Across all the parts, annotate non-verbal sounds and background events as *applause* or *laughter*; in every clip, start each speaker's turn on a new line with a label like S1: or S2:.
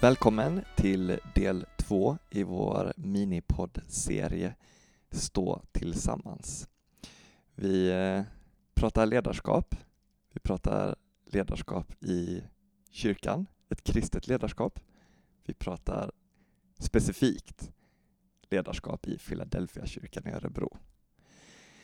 S1: Välkommen till del två i vår minipoddserie Stå tillsammans. Vi eh, pratar ledarskap. Vi pratar ledarskap i kyrkan, ett kristet ledarskap. Vi pratar specifikt ledarskap i Philadelphia kyrkan i Örebro.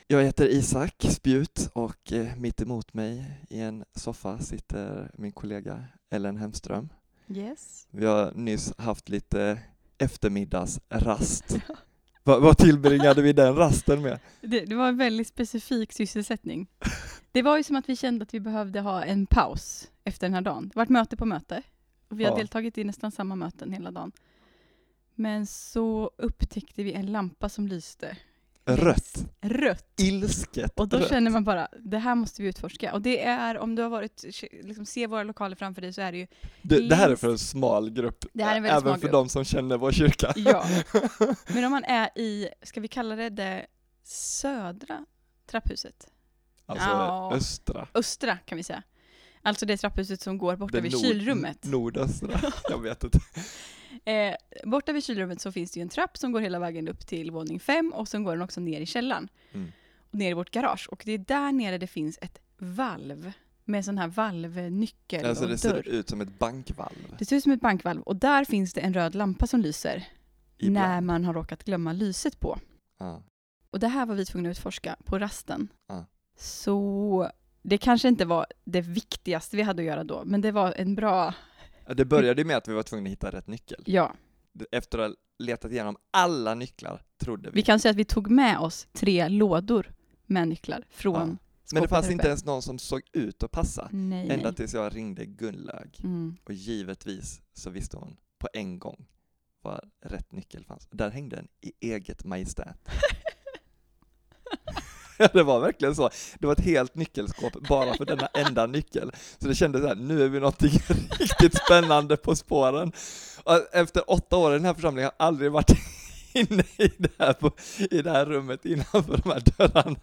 S1: Jag heter Isak Spjut och eh, mitt emot mig i en soffa sitter min kollega Ellen Hemström.
S2: Yes.
S1: Vi har nyss haft lite eftermiddagsrast. *laughs* vad, vad tillbringade vi den rasten med?
S2: Det, det var en väldigt specifik sysselsättning. Det var ju som att vi kände att vi behövde ha en paus efter den här dagen. Det var ett möte på möte. Och vi har
S1: Ja.
S2: deltagit i nästan samma möten hela dagen. Men så upptäckte vi en lampa som lyste.
S1: Rött.
S2: Rött.
S1: Ilsket
S2: Och då
S1: rött.
S2: känner man bara, det här måste vi utforska. Och det är, om du har varit, liksom ser våra lokaler framför dig så är det ju,
S1: det, det här är för en smal grupp.
S2: Det här är en
S1: Även för
S2: grupp.
S1: de som känner vår kyrka.
S2: ja. *laughs* Men om man är i, ska vi kalla det det södra trapphuset?
S1: alltså
S2: Ja.
S1: östra.
S2: Östra kan vi säga. Alltså det trapphuset som går borta
S1: Det
S2: vid
S1: nord-
S2: kylrummet.
S1: Nordöstra. *laughs* Jag vet inte.
S2: Eh, borta vid kylrummet så finns det ju en trapp som går hela vägen upp till våning fem och sen går den också ner i källaren.
S1: Mm.
S2: Och ner i vårt garage. Och det är där nere det finns ett valv med sån här valvnyckel
S1: Alltså
S2: och
S1: det ser
S2: dörr.
S1: ut som ett bankvalv.
S2: Det ser ut som ett bankvalv och där finns det en röd lampa som lyser när
S1: Ibland.
S2: man har råkat glömma lyset på.
S1: Ja.
S2: Och det här var vi tvungna att utforska på rasten.
S1: Ja.
S2: Så det kanske inte var det viktigaste vi hade att göra då, men det var en bra,
S1: Ja, Det började med att vi var tvungna att hitta rätt nyckel.
S2: ja.
S1: Efter att ha letat igenom alla nycklar, trodde vi.
S2: Vi kan säga att vi tog med oss tre lådor med nycklar från
S1: Ja. Men det fanns inte ens någon som såg ut att passa.
S2: Nej,
S1: Ända
S2: nej.
S1: tills jag ringde Gunnlaug.
S2: Mm.
S1: Och givetvis så visste hon på en gång var rätt nyckel fanns. Där hängde den i eget majestät. *laughs* *laughs* Det var verkligen så. Det var ett helt nyckelskåp bara för denna enda nyckel. Så det kändes så här, nu är vi någonting *laughs* riktigt spännande på spåren. Och efter åtta år i den här församlingen har jag aldrig varit *laughs* inne i det här, på, i det här rummet innanför de här dörrarna.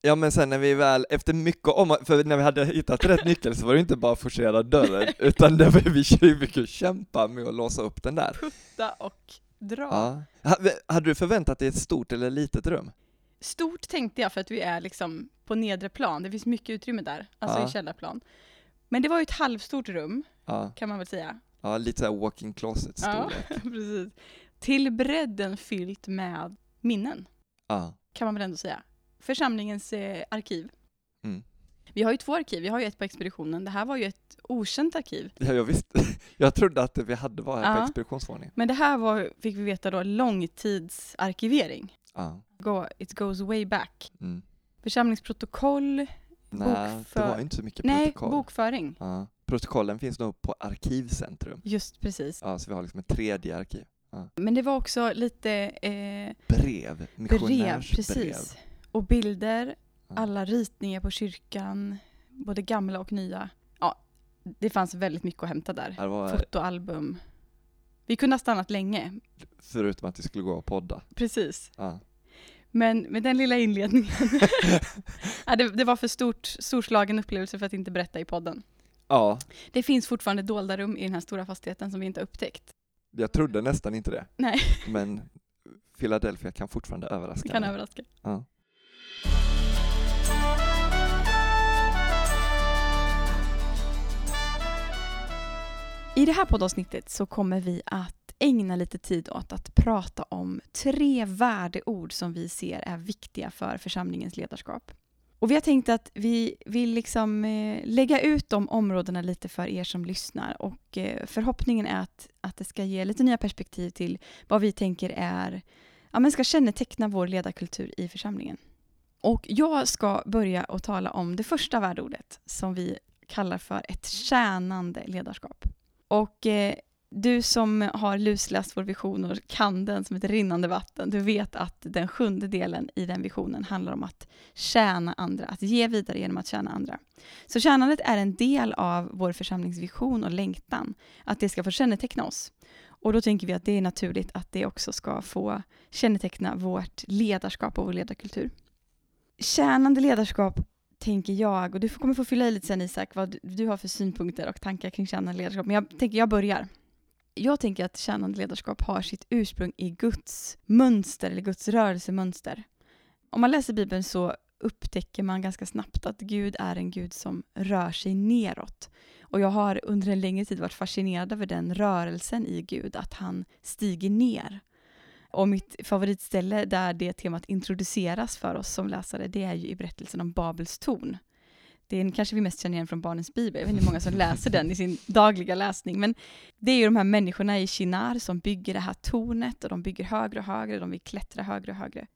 S1: Ja men sen när vi väl, efter mycket om för när vi hade hittat rätt nyckel så var det inte bara att forcera dörren, utan det var, vi fick kämpa med att låsa upp den där.
S2: Putta och dra.
S1: Ja. Ha- Hade du förväntat dig ett stort eller litet rum?
S2: Stort tänkte jag för att vi är liksom på nedre plan. Det finns mycket utrymme där, alltså
S1: Ja.
S2: i källarplan. Men det var ju ett halvstort rum,
S1: Ja,
S2: kan man väl säga.
S1: ja lite såhär walk-in closet
S2: Ja,
S1: storlek. *laughs*
S2: precis. Till bredden fyllt med minnen,
S1: Ja.
S2: kan man väl ändå säga. Församlingens eh, arkiv.
S1: Mm.
S2: Vi har ju två arkiv. Vi har ju ett på expeditionen. Det här var ju ett okänt arkiv.
S1: Ja, jag visste. *laughs* Jag trodde att vi hade var här på
S2: Ja.
S1: expeditionsvåningen.
S2: Men det här var, fick vi veta då, långtidsarkivering.
S1: Ja.
S2: Go, it goes way back.
S1: Mm.
S2: Församlingsprotokoll.
S1: Nej,
S2: Bokför-
S1: det var inte så mycket
S2: Nej,
S1: protokoll.
S2: bokföring.
S1: Ja. Protokollen finns nog på Arkivcentrum.
S2: Just precis.
S1: Ja, så vi har liksom ett tredje arkiv.
S2: Men det var också lite eh,
S1: Brev,
S2: brev,
S1: missionärsbrev.
S2: precis. Och bilder,
S1: Ja.
S2: alla ritningar på kyrkan, både gamla och nya. Ja, det fanns väldigt mycket att hämta där.
S1: Ja, var,
S2: Fotoalbum. Vi kunde ha stannat länge,
S1: förutom att vi skulle gå och podda.
S2: precis.
S1: Ja.
S2: Men med den lilla inledningen, *laughs* ja, det, det var för stort, storslagen upplevelse för att inte berätta i podden.
S1: ja,
S2: Det finns fortfarande dolda rum i den här stora fastigheten som vi inte har upptäckt.
S1: jag trodde nästan inte det.
S2: Nej.
S1: Men Philadelphia kan fortfarande överraska.
S2: Kan överraska.
S1: Ja.
S2: I det här poddavsnittet så kommer vi att ägna lite tid åt att prata om tre värdeord som vi ser är viktiga för församlingens ledarskap. Och vi har tänkt att vi vill liksom eh, lägga ut de områdena lite för er som lyssnar och eh, förhoppningen är att, att det ska ge lite nya perspektiv till vad vi tänker är, ja men ska känneteckna vår ledarkultur i församlingen. Och jag ska börja att tala om det första värdeordet som vi kallar för ett tjänande ledarskap. Och eh, du som har lusläst vår vision och kan den som ett rinnande vatten, du vet att den sjunde delen i den visionen handlar om att tjäna andra, att ge vidare genom att tjäna andra. Så tjänandet är en del av vår församlingsvision och längtan, att det ska få känneteckna oss. Och då tänker vi att det är naturligt att det också ska få känneteckna vårt ledarskap och vår ledarkultur. Tjänande ledarskap tänker jag, och du kommer få fylla i lite sen Isak, vad du har för synpunkter och tankar kring tjänande ledarskap, men jag tänker jag börjar. Jag tänker att tjänande ledarskap har sitt ursprung i Guds mönster, eller Guds rörelsemönster. Om man läser Bibeln så upptäcker man ganska snabbt att Gud är en Gud som rör sig neråt. Och jag har under en längre tid varit fascinerad över den rörelsen i Gud, att han stiger ner. Och mitt favoritställe där det temat introduceras för oss som läsare, det är ju i berättelsen om Babels torn. Den kanske vi mest känner igen från Barnens Bibel, jag vet inte hur många som läser den i sin dagliga läsning, men det är ju de här människorna i Shinar som bygger det här tornet och de bygger högre och högre, de vill klättra högre och högre.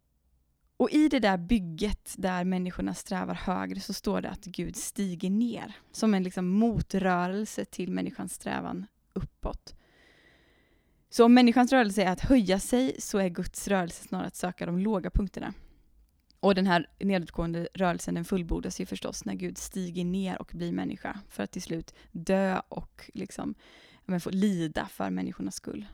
S2: Och i det där bygget där människorna strävar högre så står det att Gud stiger ner som en liksom motrörelse till människans strävan uppåt. Så om människans rörelse är att höja sig så är Guds rörelse snarare att söka de låga punkterna. Och den här nedåtgående rörelsen den fullbordas ju förstås när Gud stiger ner och blir människa för att till slut dö och liksom, men, få lida för människornas skull.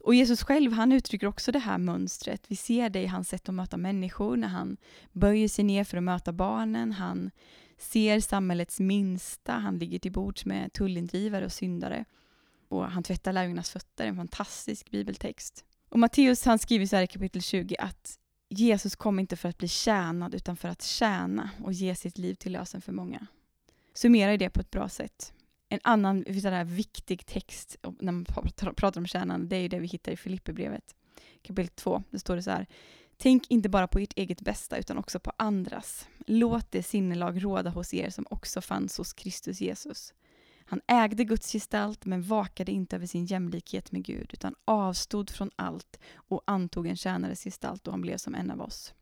S2: Och Jesus själv, han uttrycker också det här mönstret. Vi ser det i hans sätt att möta människor, när han böjer sig ner för att möta barnen. Han ser samhällets minsta, han ligger till bords med tullindrivare och syndare. Och han tvättar lärjungarnas fötter, en fantastisk bibeltext. Och Matteus han skriver så här i kapitel 20 att Jesus kom inte för att bli tjänad utan för att tjäna och ge sitt liv till lösen för många. Summerar det på ett bra sätt. En annan där viktig text när man pratar om tjänande, det är det vi hittar i Filipperbrevet kapitel 2. Det står det så här. Tänk inte bara på ert eget bästa utan också på andras. Låt det sinnelag råda hos er som också fanns hos Kristus Jesus. Han ägde Guds gestalt men vakade inte över sin jämlikhet med Gud utan avstod från allt och antog en tjänares gestalt och han blev som en av oss.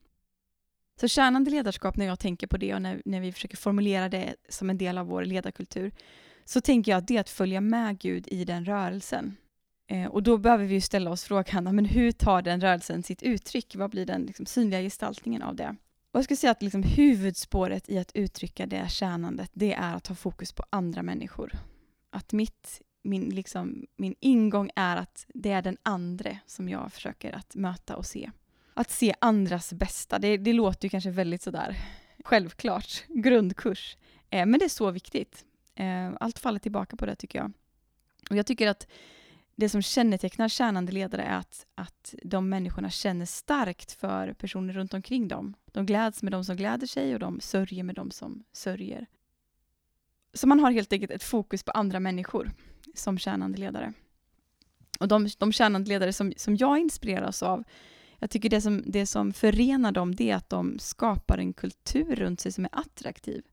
S2: Så tjänande ledarskap, när jag tänker på det och när, när vi försöker formulera det som en del av vår ledarkultur, så tänker jag att det är att följa med Gud i den rörelsen. Eh, och då behöver vi ställa oss frågan, men hur tar den rörelsen sitt uttryck? Vad blir den liksom, synliga gestaltningen av det? Och jag skulle säga att liksom, huvudspåret i att uttrycka det tjänandet, det är att ha fokus på andra människor. Att mitt, min, liksom, min ingång är att det är den andre som jag försöker att möta och se. Att se andras bästa, det, det låter ju kanske väldigt sådär självklart, *laughs* grundkurs. Eh, men det är så viktigt. Eh, allt faller tillbaka på det tycker jag. Och jag tycker att det som kännetecknar tjänande ledare är att, att de människorna känner starkt för personer runt omkring dem. De gläds med de som gläder sig och de sörjer med de som sörjer. Så man har helt enkelt ett fokus på andra människor som tjänande ledare. Och de, de tjänande ledare som, som jag inspireras av, jag tycker det som, det som förenar dem det är att de skapar en kultur runt sig som är attraktiv.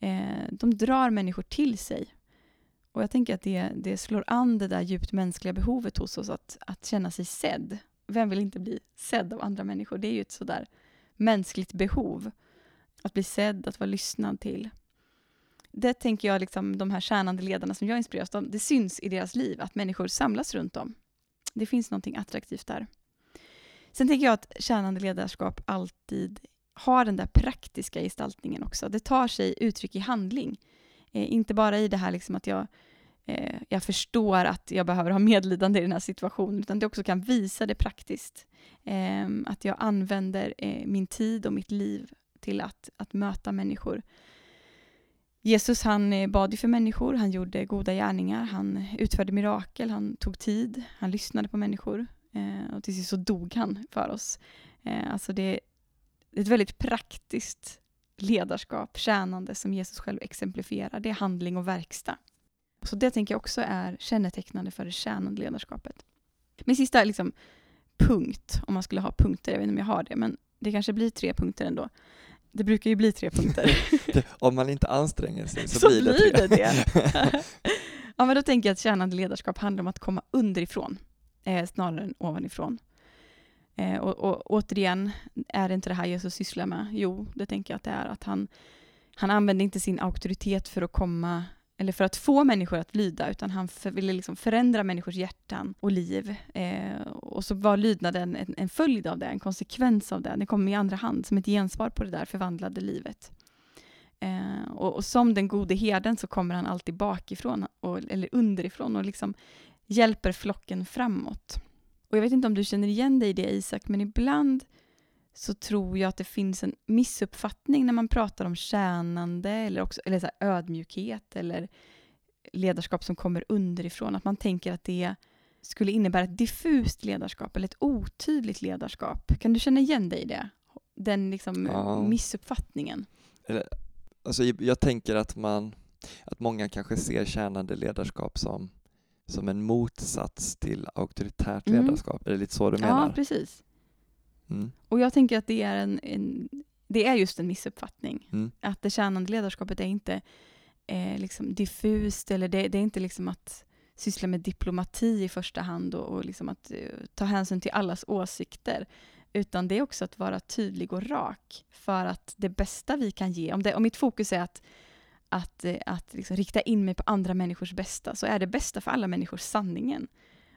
S2: Eh, de drar människor till sig. Och jag tänker att det, det slår an det där djupt mänskliga behovet hos oss att, att känna sig sedd. Vem vill inte bli sedd av andra människor? Det är ju ett sådär mänskligt behov. Att bli sedd, att vara lyssnad till. Det tänker jag, liksom, de här tjänande ledarna som jag inspireras av, det syns i deras liv att människor samlas runt dem. Det finns någonting attraktivt där. Sen tänker jag att tjänande ledarskap alltid har den där praktiska gestaltningen också. Det tar sig uttryck i handling. Eh, inte bara i det här liksom att jag, eh, jag förstår att jag behöver ha medlidande i den här situationen, utan det också kan visa det praktiskt. Eh, att jag använder eh, min tid och mitt liv till att, att möta människor. Jesus han eh, bad ju för människor, han gjorde goda gärningar, han utförde mirakel, han tog tid, han lyssnade på människor eh, och till sist så dog han för oss. Eh, alltså det är ett väldigt praktiskt ledarskap, tjänande som Jesus själv exemplifierar. Det är handling och verkstad. Så det tänker jag också är kännetecknande för det tjänande ledarskapet. Min sista liksom, punkt, om man skulle ha punkter, jag vet inte om jag har det, men det kanske blir tre punkter ändå. Det brukar ju bli tre punkter. *laughs*
S1: om man inte anstränger sig så,
S2: så
S1: blir det
S2: blir det, det. *laughs* *laughs* ja, men då tänker jag att tjänande ledarskap handlar om att komma underifrån eh, snarare än ovanifrån. Eh, och, och, återigen, är det inte det här Jesus sysslar med? Jo, det tänker jag att det är. Att han, han använde inte sin auktoritet för att komma eller för att få människor att lyda, utan han för, ville liksom förändra människors hjärtan och liv. Eh, och så var lydnaden en, en följd av det, en konsekvens av det. Den kom i andra hand, som ett gensvar på det där förvandlade livet. Eh, och, och, som den gode herden så kommer han alltid bakifrån, och, eller underifrån, och liksom hjälper flocken framåt. Och jag vet inte om du känner igen dig i det Isak, men ibland så tror jag att det finns en missuppfattning när man pratar om tjänande eller, också, eller så ödmjukhet eller ledarskap som kommer underifrån. Att man tänker att det skulle innebära ett diffust ledarskap eller ett otydligt ledarskap. Kan du känna igen dig i det? Den liksom
S1: Ja.
S2: missuppfattningen.
S1: Alltså, jag tänker att man, att många kanske ser tjänande ledarskap som, som en motsats till auktoritärt
S2: Mm.
S1: ledarskap. Är det lite så du
S2: Ja,
S1: menar?
S2: precis.
S1: Mm.
S2: Och jag tänker att det är, en, en, det är just en missuppfattning.
S1: Mm.
S2: Att det tjänande ledarskapet är inte eh, liksom diffust eller det, det är inte liksom att syssla med diplomati i första hand och, och liksom att eh, ta hänsyn till allas åsikter. Utan det är också att vara tydlig och rak för att det bästa vi kan ge, om, det, om mitt fokus är att, att, eh, att liksom rikta in mig på andra människors bästa, så är det bästa för alla människor sanningen.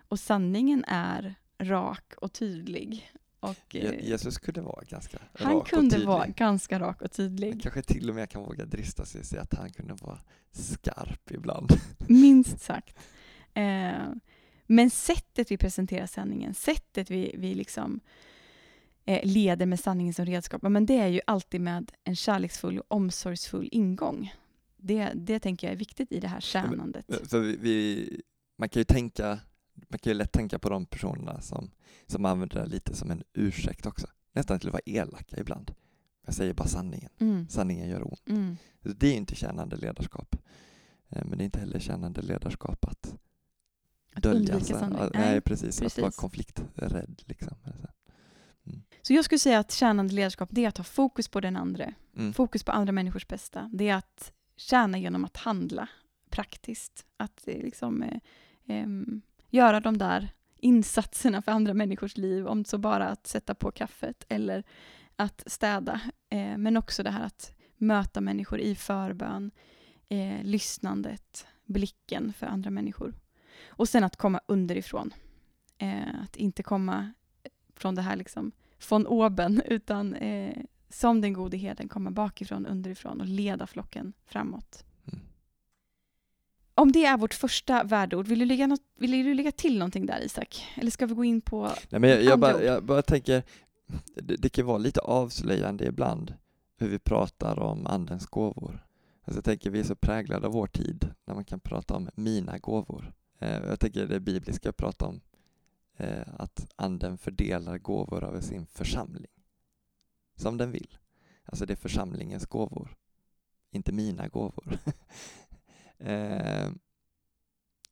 S2: Och sanningen är rak och tydlig. Och, eh,
S1: Je- Jesus kunde vara ganska
S2: han
S1: rak och
S2: kunde
S1: tydlig.
S2: vara ganska rak och tydlig.
S1: kanske till och med kan våga drista sig och säga att han kunde vara skarp ibland. *laughs*
S2: Minst sagt. Eh, men sättet vi presenterar sanningen, sättet vi, vi liksom eh, leder med sanningen som redskap, ja, men det är ju alltid med en kärleksfull och omsorgsfull ingång. Det, det tänker jag är viktigt i det här tjänandet.
S1: För vi, vi, man kan ju tänka, man kan ju lätt tänka på de personerna som, som använder det lite som en ursäkt också. Nästan till att vara elaka ibland. Jag säger bara sanningen.
S2: Mm.
S1: Sanningen gör ont.
S2: Mm.
S1: Det är inte tjänande ledarskap. Eh, Men det är inte heller tjänande ledarskap att
S2: Att
S1: dölja
S2: undvika
S1: sig.
S2: sanningen.
S1: Ja,
S2: Nej.
S1: Nej, precis. Att vara
S2: precis.
S1: konflikträdd. Liksom.
S2: Så jag skulle säga att tjänande ledarskap, det är att ha fokus på den andra.
S1: Mm.
S2: Fokus på andra människors bästa. Det är att tjäna genom att handla praktiskt. Att eh, liksom, eh, em, göra de där insatserna för andra människors liv. Om så bara att sätta på kaffet eller att städa. Eh, men också det här att möta människor i förbön. Eh, lyssnandet, blicken för andra människor. Och sen att komma underifrån. Eh, att inte komma eh, från det här liksom från oben, *laughs* utan eh, som den gode herden komma bakifrån, underifrån och leda flocken framåt. Om det är vårt första värdeord, vill du lägga, något, vill du lägga till någonting där Isak? Eller ska vi gå in på...
S1: Nej, men jag, jag, bara, jag bara tänker, det, det kan vara lite avslöjande ibland hur vi pratar om andens gåvor. Alltså jag tänker vi är så präglade av vår tid när man kan prata om mina gåvor. Eh, jag tänker det bibliska prata om eh, att anden fördelar gåvor över sin församling som den vill. Alltså det är församlingens gåvor, inte mina gåvor. *laughs* eh,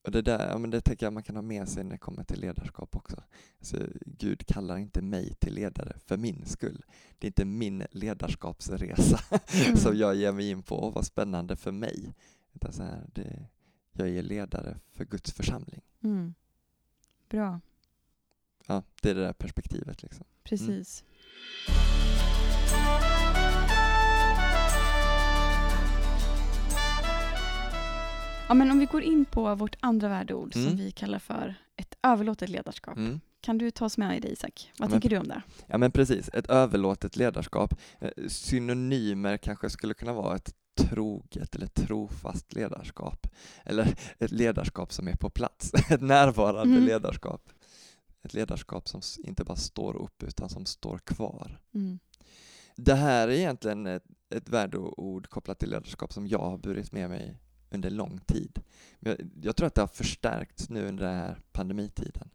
S1: och det där, ja, men det tänker jag man kan ha med sig när det kommer till ledarskap också. Alltså, Gud kallar inte mig till ledare för min skull. Det är inte min ledarskapsresa *laughs*
S2: Mm.
S1: som jag ger mig in på och vad spännande för mig. Utan så här, det, jag är ledare för Guds församling.
S2: Mm. Bra,
S1: Ja, det är det där perspektivet. Liksom.
S2: precis. Ja, men om vi går in på vårt andra värdeord som
S1: Mm.
S2: vi kallar för ett överlåtet ledarskap.
S1: Mm.
S2: Kan du ta oss med i det Isak? Vad
S1: Men-
S2: tänker du om det?
S1: Ja men precis, ett överlåtet ledarskap. Eh, Synonymer kanske skulle kunna vara ett troget eller trofast ledarskap. Eller ett ledarskap som är på plats, *laughs* ett närvarande
S2: Mm.
S1: ledarskap. Ett ledarskap som inte bara står upp utan som står kvar.
S2: Mm.
S1: Det här är egentligen ett, ett värdeord kopplat till ledarskap som jag har burit med mig under lång tid. Jag, jag tror att det har förstärkts nu under den här pandemitiden.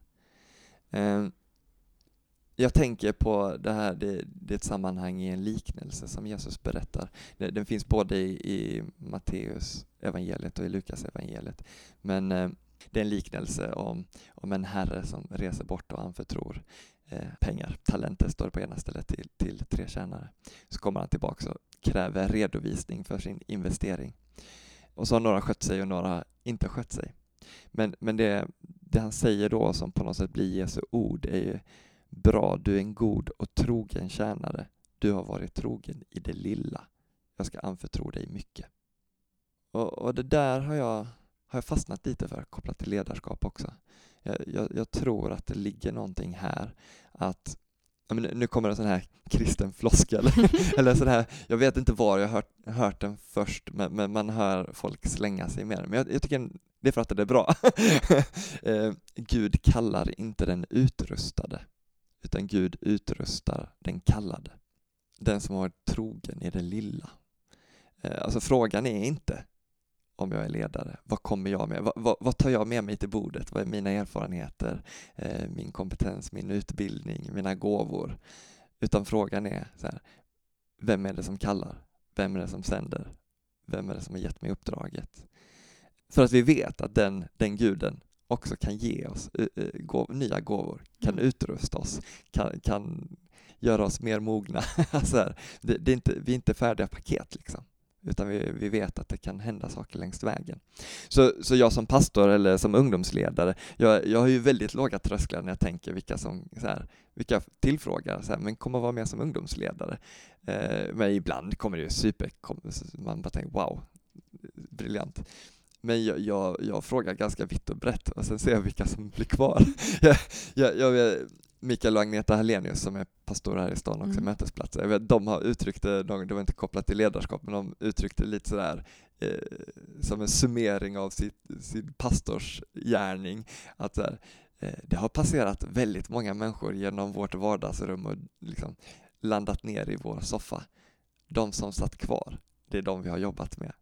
S1: Eh, jag tänker på det här, det, det är ett sammanhang i en liknelse som Jesus berättar. Den finns både i, i Matteus evangeliet och i Lukas evangeliet. Men eh, det är en liknelse om, om en herre som reser bort och anförtror eh, pengar, talenter står det på ena stället till, till tre tjänare. Så kommer han tillbaka och kräver redovisning för sin investering. Och så har några skött sig och några inte skött sig. Men, men det, det han säger då som på något sätt blir Jesu ord är ju Bra, du är en god och trogen tjänare. Du har varit trogen i det lilla. Jag ska anförtro dig mycket. Och, och det där har jag, har jag fastnat lite för, kopplat till ledarskap också. Jag, jag, jag tror att det ligger någonting här att nu- kommer en sån här kristen floskel, *laughs* eller sån här, jag vet inte var jag har hört, hört den först, men, men man hör folk slänga sig med den. Men jag, jag tycker det är för att det är bra. *laughs* eh, Gud kallar inte den utrustade, utan Gud utrustar den kallade. Den som har varit trogen i det lilla. Eh, alltså frågan är inte om jag är ledare, vad kommer jag med? Vad, vad, vad tar jag med mig till bordet? Vad är mina erfarenheter, eh, min kompetens, min utbildning, mina gåvor? Utan frågan är så här, vem är det som kallar? Vem är det som sänder? Vem är det som har gett mig uppdraget? För att vi vet att den, den guden också kan ge oss uh, gåv, nya gåvor, kan mm. utrusta oss, kan, kan göra oss mer mogna. *laughs* alltså här, det, det, är inte, vi är inte färdiga paket liksom utan vi, vi vet att det kan hända saker längs vägen. Så, så jag som pastor eller som ungdomsledare, jag, jag har ju väldigt låga trösklar när jag tänker vilka som så här, vilka tillfrågar, så här, men kommer vara med som ungdomsledare. Eh, men ibland kommer det ju super, man bara tänker wow, briljant. Men jag, jag, jag, frågar ganska vitt och brett och sen ser jag vilka som blir kvar. *laughs* jag, jag, jag, Mikael och Agneta Hallenius som är pastorer här i stan också, mm. mötesplatser. Vet, de har uttryckt det, det var inte kopplat till ledarskap, men de uttryckte lite sådär eh, som en summering av sitt, sin pastorsgärning. Att så eh, det har passerat väldigt många människor genom vårt vardagsrum och liksom landat ner i vår soffa. De som satt kvar, det är de vi har jobbat med.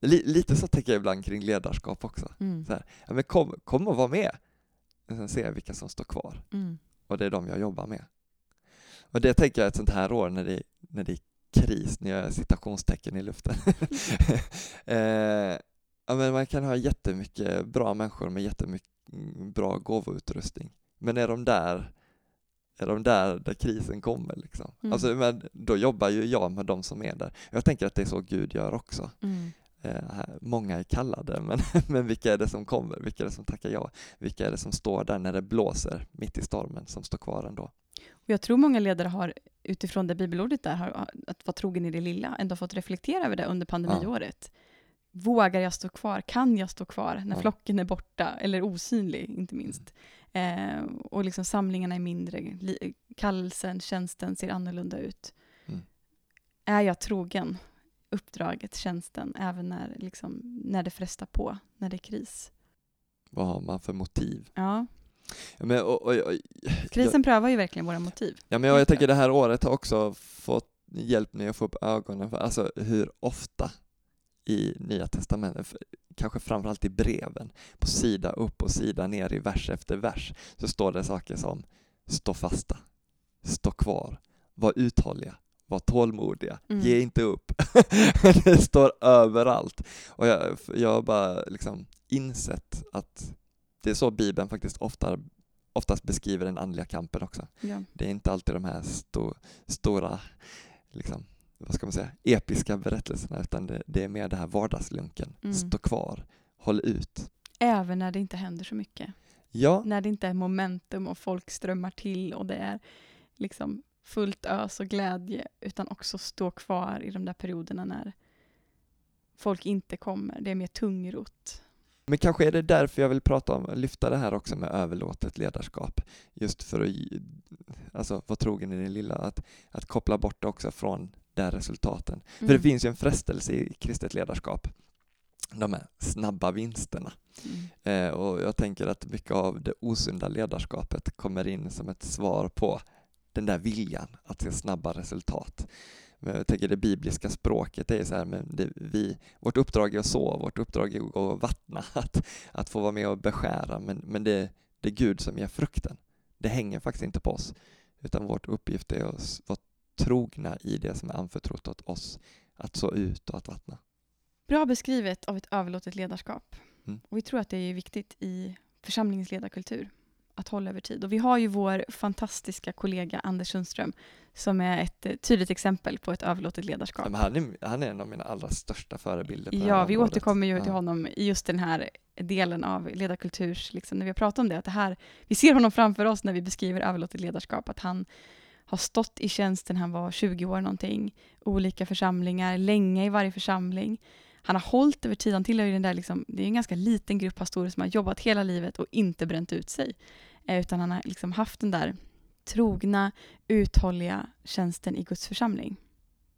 S1: lite så tänker jag ibland kring ledarskap också. Mm. Så här, ja, men kom, kom och var med sen ser jag vilka som står kvar. Mm. Och det är de jag jobbar med. Och det tänker jag ett sånt här år när det, när det är kris, när jag gör citationstecken i luften. *laughs* *laughs* eh, ja, men man kan ha jättemycket bra människor med jättemycket bra gåvoutrustning. Men är de där är de där där krisen kommer liksom. Mm. Alltså, men då jobbar ju jag med de som är där. Jag tänker att det är så Gud gör också. Mm. Eh, många är kallade, men, *laughs* men vilka är det som kommer? Vilka är det som tackar ja? Vilka är det som står där när det blåser mitt i stormen, som står kvar ändå?
S2: Jag tror många ledare har, utifrån det bibelordet där, har, att vara trogen i det lilla, ändå fått reflektera över det under pandemiåret. Ja. Vågar jag stå kvar? Kan jag stå kvar när ja. flocken är borta, eller osynlig, inte minst? Eh, och liksom samlingarna är mindre, kallelsen, tjänsten ser annorlunda ut. Mm. Är jag trogen? Uppdraget, tjänsten, även när, liksom, när det frestar på, när det är kris.
S1: Vad har man för motiv?
S2: Ja.
S1: men, och, och, och,
S2: Krisen jag, prövar ju verkligen våra motiv.
S1: Ja, men jag, jag tänker det här året har också fått hjälpt mig att få upp ögonen för alltså, hur ofta i Nya Testamentet, kanske framförallt i breven, på sida upp och sida ner i vers efter vers, så står det saker som stå fasta, stå kvar, var uthålliga, var tålmodiga, mm. ge inte upp. *laughs* det står överallt. Och jag, jag har bara liksom insett att det är så Bibeln faktiskt ofta, oftast beskriver den andliga kampen också. Ja. Det är inte alltid de här sto, stora, liksom, vad ska man säga, episka berättelserna, utan det, det är mer det här vardagslunken. Mm. Stå kvar, håll ut.
S2: Även när det inte händer så mycket.
S1: Ja.
S2: När det inte är momentum och folk strömmar till och det är liksom fullt ös och glädje, utan också stå kvar i de där perioderna när folk inte kommer. Det är mer tungrot.
S1: Men kanske är det därför jag vill prata om, lyfta det här också med överlåtet ledarskap. Just för att alltså, vara trogen i det lilla, att, att koppla bort det också från där resultaten. Mm. För det finns ju en frestelse i kristet ledarskap, de här snabba vinsterna. Mm. Eh, och jag tänker att mycket av det osunda ledarskapet kommer in som ett svar på den där viljan att se snabba resultat. Men jag tänker det bibliska språket är så här, men det, vi, vårt uppdrag är att så, vårt uppdrag är att vattna, *laughs* att, att få vara med och beskära, men, men det, det är Gud som ger frukten. Det hänger faktiskt inte på oss, utan vårt uppgift är att vara trogna i det som är anförtrott åt oss, att så ut och att vattna.
S2: Bra beskrivet av ett överlåtet ledarskap. Mm. Och vi tror att det är viktigt i församlingens ledarkultur att hålla över tid. Och vi har ju vår fantastiska kollega Anders Sundström som är ett eh, tydligt exempel på ett överlåtet ledarskap.
S1: han, är, han är en av mina allra största förebilder.
S2: ja, vi området. återkommer ju ja. till honom i just den här delen av ledarkulturs, liksom, när vi har pratat om det, att det här, vi ser honom framför oss när vi beskriver överlåtet ledarskap, att han har stått i tjänsten, han var 20 år någonting, olika församlingar, länge i varje församling. Han har hållit över tid, han tillhör ju den där, liksom, det är en ganska liten grupp pastorer som har jobbat hela livet och inte bränt ut sig. Eh, utan han har liksom haft den där trogna, uthålliga tjänsten i Guds församling.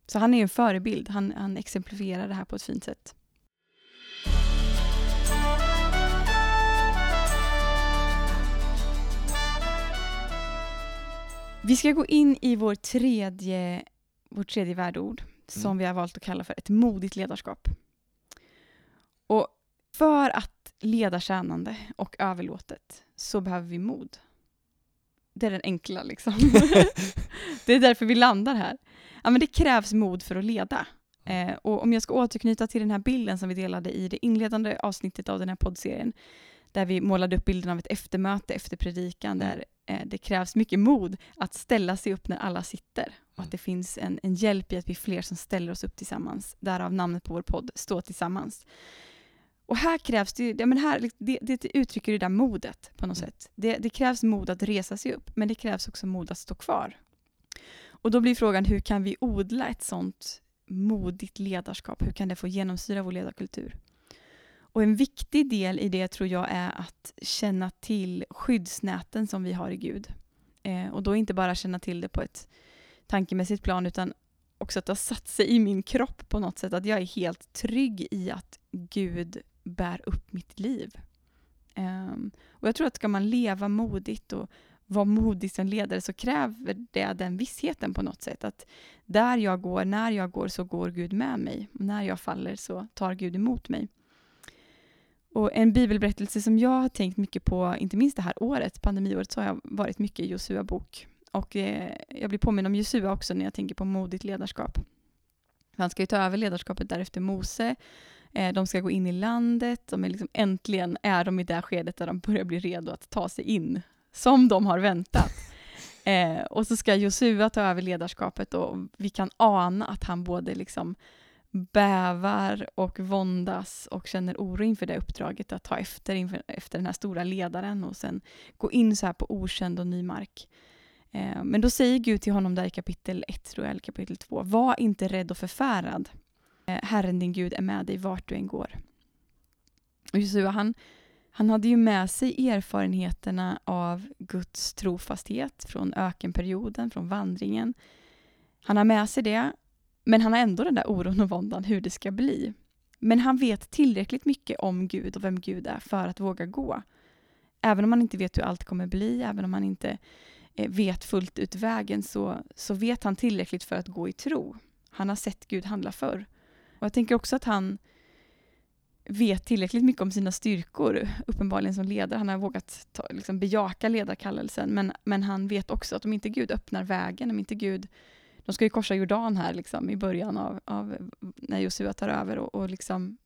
S2: Så han är en förebild, han, han exemplifierar det här på ett fint sätt. Vi ska gå in i vår tredje, vårt tredje värdeord som
S1: Mm.
S2: vi har valt att kalla för ett modigt ledarskap. Och för att leda tjänande och överlåtet så behöver vi mod. Det är den enkla liksom. *laughs* det är därför vi landar här. Ja, men det krävs mod för att leda. Eh, och om jag ska återknyta till den här bilden som vi delade i det inledande avsnittet av den här poddserien, där vi målade upp bilden av ett eftermöte efter predikan, där eh, det krävs mycket mod att ställa sig upp när alla sitter. Och att det finns en, en hjälp i att vi är fler som ställer oss upp tillsammans. Därav namnet på vår podd, Stå tillsammans. Och här krävs det, ju- ja, men här, det, det uttrycker det där modet på något
S1: Mm.
S2: sätt. Det, det krävs mod att resa sig upp, men det krävs också mod att stå kvar. Och då blir frågan, hur kan vi odla ett sånt modigt ledarskap? Hur kan det få genomsyra vår ledarkultur? Och en viktig del i det tror jag är att känna till skyddsnäten som vi har i Gud. Eh, och då inte bara känna till det på ett tankemässigt plan utan också att det har satt sig i min kropp på något sätt. Att jag är helt trygg i att Gud bär upp mitt liv. Um, och jag tror att ska man leva modigt och vara modig som ledare så kräver det den vissheten på något sätt. Att där jag går, när jag går så går Gud med mig. Och när jag faller så tar Gud emot mig. Och en bibelberättelse som jag har tänkt mycket på, inte minst det här året, pandemiåret, så har jag varit mycket i Josua bok. Och eh, jag blir påminn om Josua också när jag tänker på modigt ledarskap. Han ska ju ta över ledarskapet därefter Mose. Eh, de ska gå in i landet. De är liksom, äntligen är de i det skedet där de börjar bli redo att ta sig in, som de har väntat. *laughs* Eh, och så ska Josua ta över ledarskapet och vi kan ana att han både liksom bävar och våndas och känner oro inför det uppdraget att ta efter, inför, efter den här stora ledaren och sen gå in så här på okänd och ny mark. Eh, men då säger Gud till honom där i kapitel 1, tror jag, eller kapitel 2, var inte rädd och förfärad. Eh, Herren din Gud är med dig vart du än går. Och Josua, han, han hade ju med sig erfarenheterna av Guds trofasthet från ökenperioden, från vandringen. Han har med sig det, men han har ändå den där oron och våndan hur det ska bli. Men han vet tillräckligt mycket om Gud och vem Gud är för att våga gå. Även om man inte vet hur allt kommer bli, även om man inte eh, vet fullt ut vägen, så, så vet han tillräckligt för att gå i tro. Han har sett Gud handla förr. Och jag tänker också att han vet tillräckligt mycket om sina styrkor, uppenbarligen som ledare. Han har vågat ta, liksom bejaka ledarkallelsen, men, men han vet också att om inte Gud öppnar vägen, om inte Gud de ska ju korsa Jordan här liksom, i början av, av när Josua tar över och, och liksom,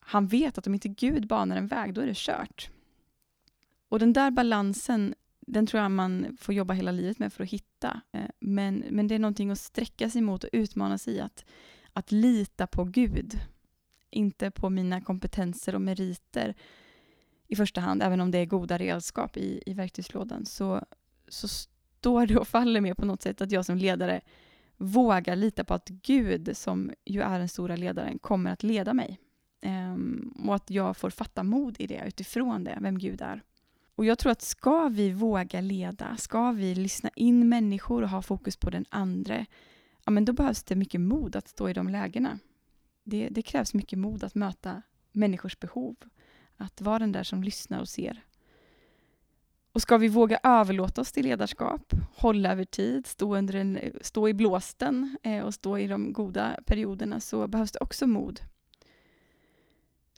S2: han vet att om inte Gud banar en väg, då är det kört. Och den där balansen, den tror jag man får jobba hela livet med för att hitta. Eh, men, men det är någonting att sträcka sig mot och utmana sig i att, att lita på Gud. Inte på mina kompetenser och meriter i första hand, även om det är goda redskap i, i verktygslådan, så, så står det och faller med på något sätt att jag som ledare vågar lita på att Gud, som ju är den stora ledaren, kommer att leda mig. Ehm, och att jag får fatta mod i det utifrån det, vem Gud är. Och jag tror att ska vi våga leda, ska vi lyssna in människor och ha fokus på den andra, ja men då behövs det mycket mod att stå i de lägena. Det, det krävs mycket mod att möta människors behov. Att vara den där som lyssnar och ser. Och ska vi våga överlåta oss till ledarskap, hålla över tid, stå, under en, stå i blåsten eh, och stå i de goda perioderna så behövs det också mod.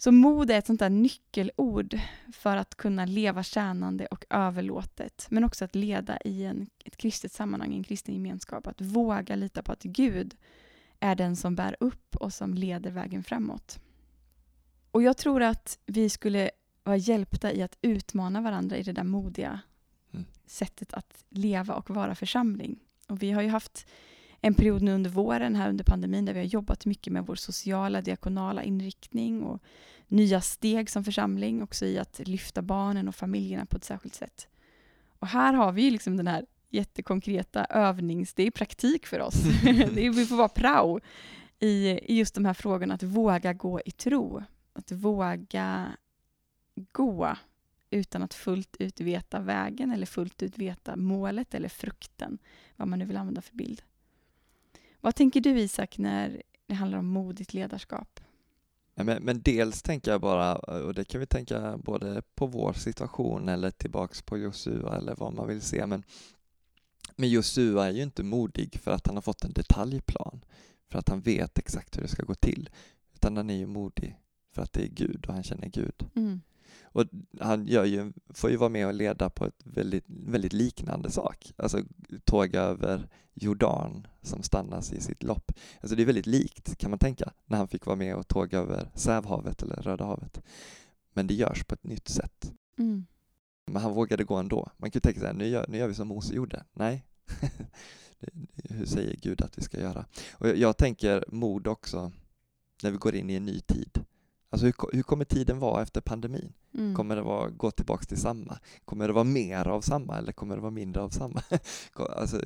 S2: Så mod är ett sånt där nyckelord för att kunna leva tjänande och överlåtet, men också att leda i en, ett kristet sammanhang, en kristen gemenskap. Att våga lita på att Gud är den som bär upp och som leder vägen framåt. Och jag tror att vi skulle vara hjälpta i att utmana varandra i det där modiga
S1: Mm.
S2: sättet att leva och vara församling. Och vi har ju haft en period nu under våren, här under pandemin, där vi har jobbat mycket med vår sociala, diakonala inriktning och nya steg som församling, också i att lyfta barnen och familjerna på ett särskilt sätt. Och här har vi ju liksom den här jättekonkreta övnings... Det är praktik för oss. *laughs* *laughs* det är, vi får vara prao i, i just de här frågorna, att våga gå i tro. Att våga gå utan att fullt ut veta vägen eller fullt ut veta målet eller frukten, vad man nu vill använda för bild. Vad tänker du Isak när det handlar om modigt ledarskap?
S1: Men, men dels tänker jag bara, och det kan vi tänka både på vår situation eller tillbaks på Josua eller vad man vill se, men Men Josua är ju inte modig för att han har fått en detaljplan, för att han vet exakt hur det ska gå till, utan han är ju modig för att det är Gud och han känner Gud.
S2: Mm.
S1: Och han gör ju, får ju vara med och leda på ett väldigt, väldigt liknande sak, alltså tåg över Jordan som stannas i sitt lopp. Alltså det är väldigt likt kan man tänka, när han fick vara med och tåga över Sävhavet eller Röda havet. Men det görs på ett nytt sätt.
S2: Mm.
S1: Men han vågade gå ändå. Man kan ju tänka sig, nu gör, nu gör vi som Mose gjorde. Nej, *laughs* hur säger Gud att vi ska göra? Och jag, jag tänker mod också när vi går in i en ny tid. Alltså hur, hur kommer tiden vara efter pandemin?
S2: Mm.
S1: Kommer det vara, gå tillbaks till samma? Kommer det vara mer av samma eller kommer det vara mindre av samma? *laughs* alltså,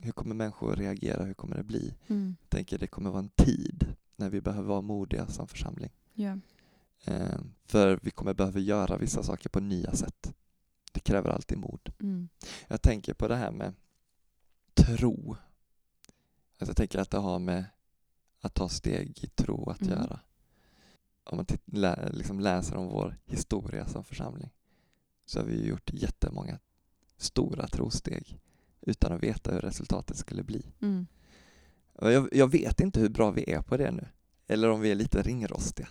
S1: hur kommer människor reagera? Hur kommer det bli?
S2: Mm.
S1: Jag tänker det kommer vara en tid när vi behöver vara modiga som församling.
S2: Ja.
S1: Eh, för vi kommer behöva göra vissa saker på nya sätt. Det kräver alltid mod.
S2: Mm.
S1: Jag tänker på det här med tro. Alltså jag tänker att det har med att ta steg i tro att
S2: Mm.
S1: göra. Om man titt- lä, liksom läser om vår historia som församling så har vi gjort jättemånga stora trosteg utan att veta hur resultatet skulle bli.
S2: Mm.
S1: Jag, jag vet inte hur bra vi är på det nu, eller om vi är lite ringrostiga.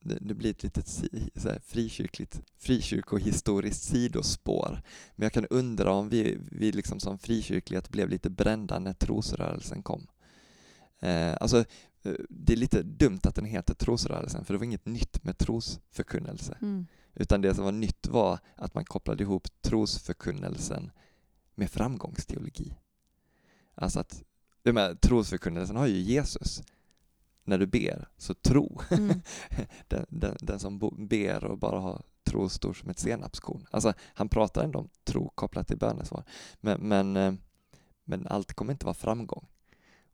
S1: Det, det blir ett litet så här, frikyrkligt, frikyrkohistoriskt sidospår. Men jag kan undra om vi, vi liksom som frikyrklighet blev lite brända när trosrörelsen kom. Eh, alltså, det är lite dumt att den heter trosrörelsen, för det var inget nytt med trosförkunnelse.
S2: Mm.
S1: Utan det som var nytt var att man kopplade ihop trosförkunnelsen med framgångsteologi. Alltså att, jag menar, trosförkunnelsen har ju Jesus. När du ber, så tro.
S2: Mm. *laughs*
S1: Den, den, den som ber och bara har tro stor som ett senapskorn. Alltså, han pratar ändå om tro kopplat till bönesvar. Men, men, eh, men allt kommer inte vara framgång.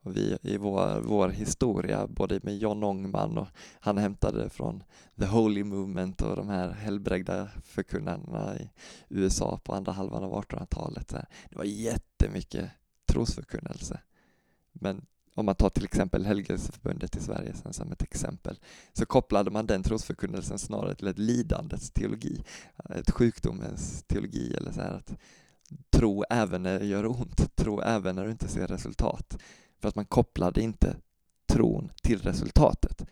S1: Och vi i vår, vår historia, både med John Ångman och han hämtade från The Holy Movement och de här helbrägda förkunnarna i USA på andra halvan av 1800-talet. Det var jättemycket trosförkunnelse. Men om man tar till exempel Helgelseförbundet i Sverige sen som ett exempel, så kopplade man den trosförkunnelsen snarare till ett lidandets teologi, ett sjukdomens teologi eller så här att tro även när det gör ont, tro även när du inte ser resultat. För att man kopplade inte tron till resultatet,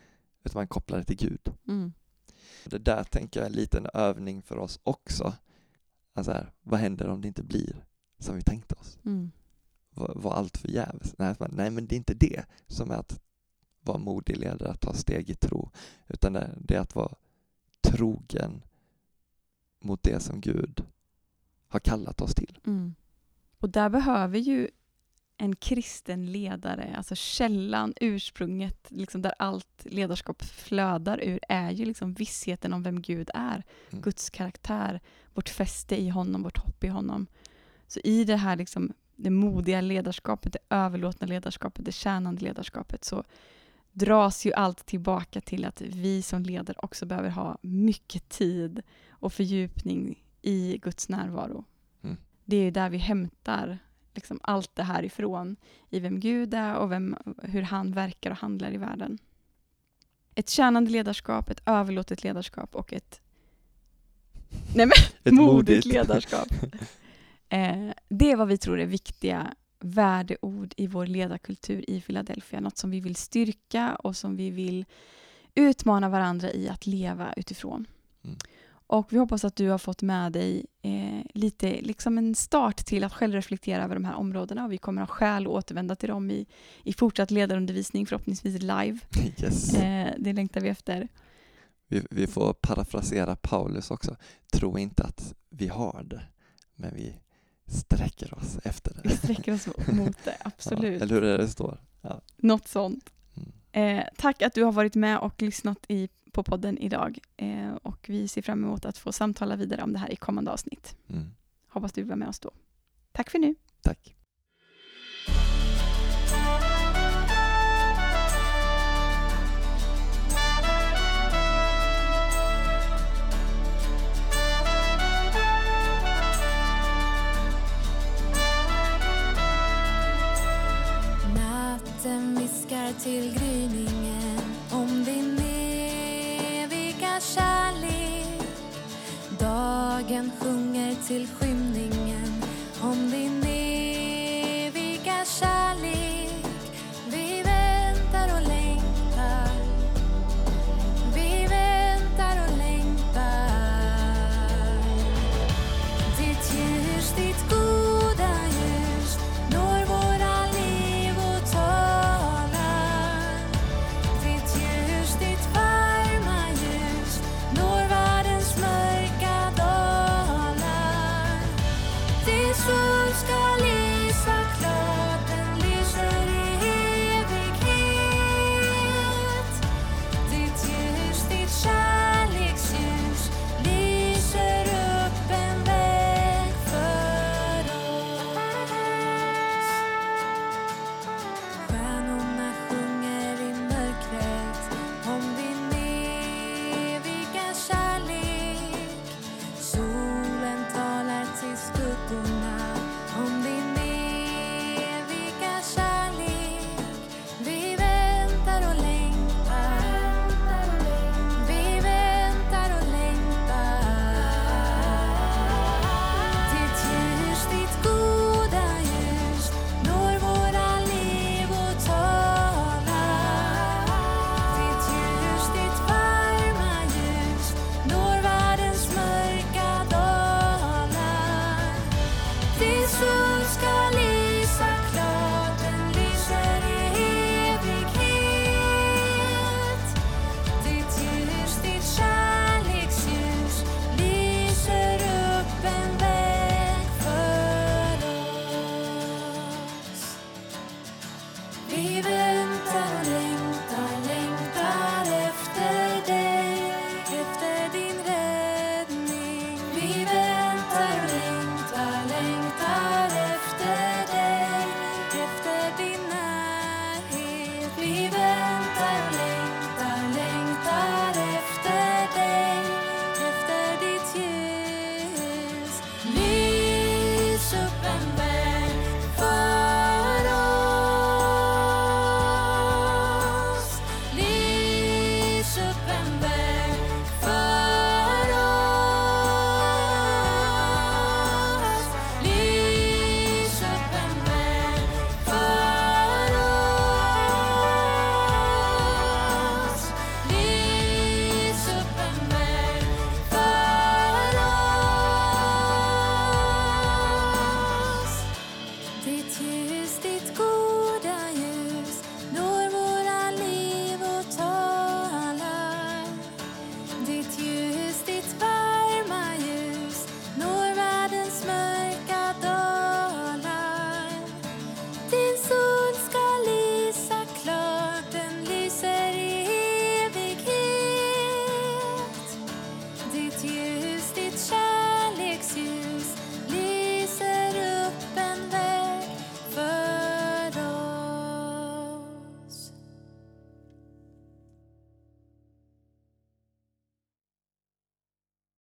S1: utan man kopplade till Gud.
S2: Mm.
S1: Det där tänker jag är en liten övning för oss också. Alltså här, vad händer om det inte blir som vi tänkte oss?
S2: Mm.
S1: Var, var allt för jävligt? Nej, men- nej, men det är inte det som är att vara modig ledare, att ta steg i tro, utan det, det är att vara trogen mot det som Gud har kallat oss till.
S2: Mm. Och där behöver ju en kristen ledare, alltså källan, ursprunget, liksom där allt ledarskap flödar ur, är ju liksom vissheten om vem Gud är.
S1: Mm.
S2: Guds karaktär, vårt fäste i honom, vårt hopp i honom. Så i det här liksom, det modiga ledarskapet, det överlåtna ledarskapet, det tjänande ledarskapet, så dras ju allt tillbaka till att vi som ledare också behöver ha mycket tid och fördjupning i Guds närvaro.
S1: Mm.
S2: Det är där vi hämtar liksom allt det här ifrån, i vem Gud är och vem, hur han verkar och handlar i världen. Ett tjänande ledarskap, ett överlåtet ledarskap och ett, nej men, *laughs*
S1: Ett
S2: modigt ledarskap. *laughs* Eh, det är vad vi tror är viktiga värdeord i vår ledarkultur i Philadelphia. Något som vi vill styrka och som vi vill utmana varandra i att leva utifrån.
S1: Mm.
S2: Och vi hoppas att du har fått med dig eh, lite liksom en start till att själv reflektera över de här områdena och vi kommer ha skäl att återvända till dem i, i fortsatt ledarundervisning, förhoppningsvis live. *laughs*
S1: Yes.
S2: Eh, det längtar vi efter.
S1: Vi, vi får parafrasera Paulus också. Tro inte att vi har det, men vi sträcker oss efter
S2: Vi
S1: det.
S2: sträcker oss *laughs* mot det,
S1: Ja,
S2: absolut.
S1: eller hur är det det står? Ja.
S2: Något sånt.
S1: Mm.
S2: Eh, tack att du har varit med och lyssnat i, på podden idag. Eh, och vi ser fram emot att få samtala vidare om det här i kommande avsnitt.
S1: Mm.
S2: Hoppas du vara med oss då. Tack för nu.
S1: Tack.
S3: Natten viskar till till skymningen om din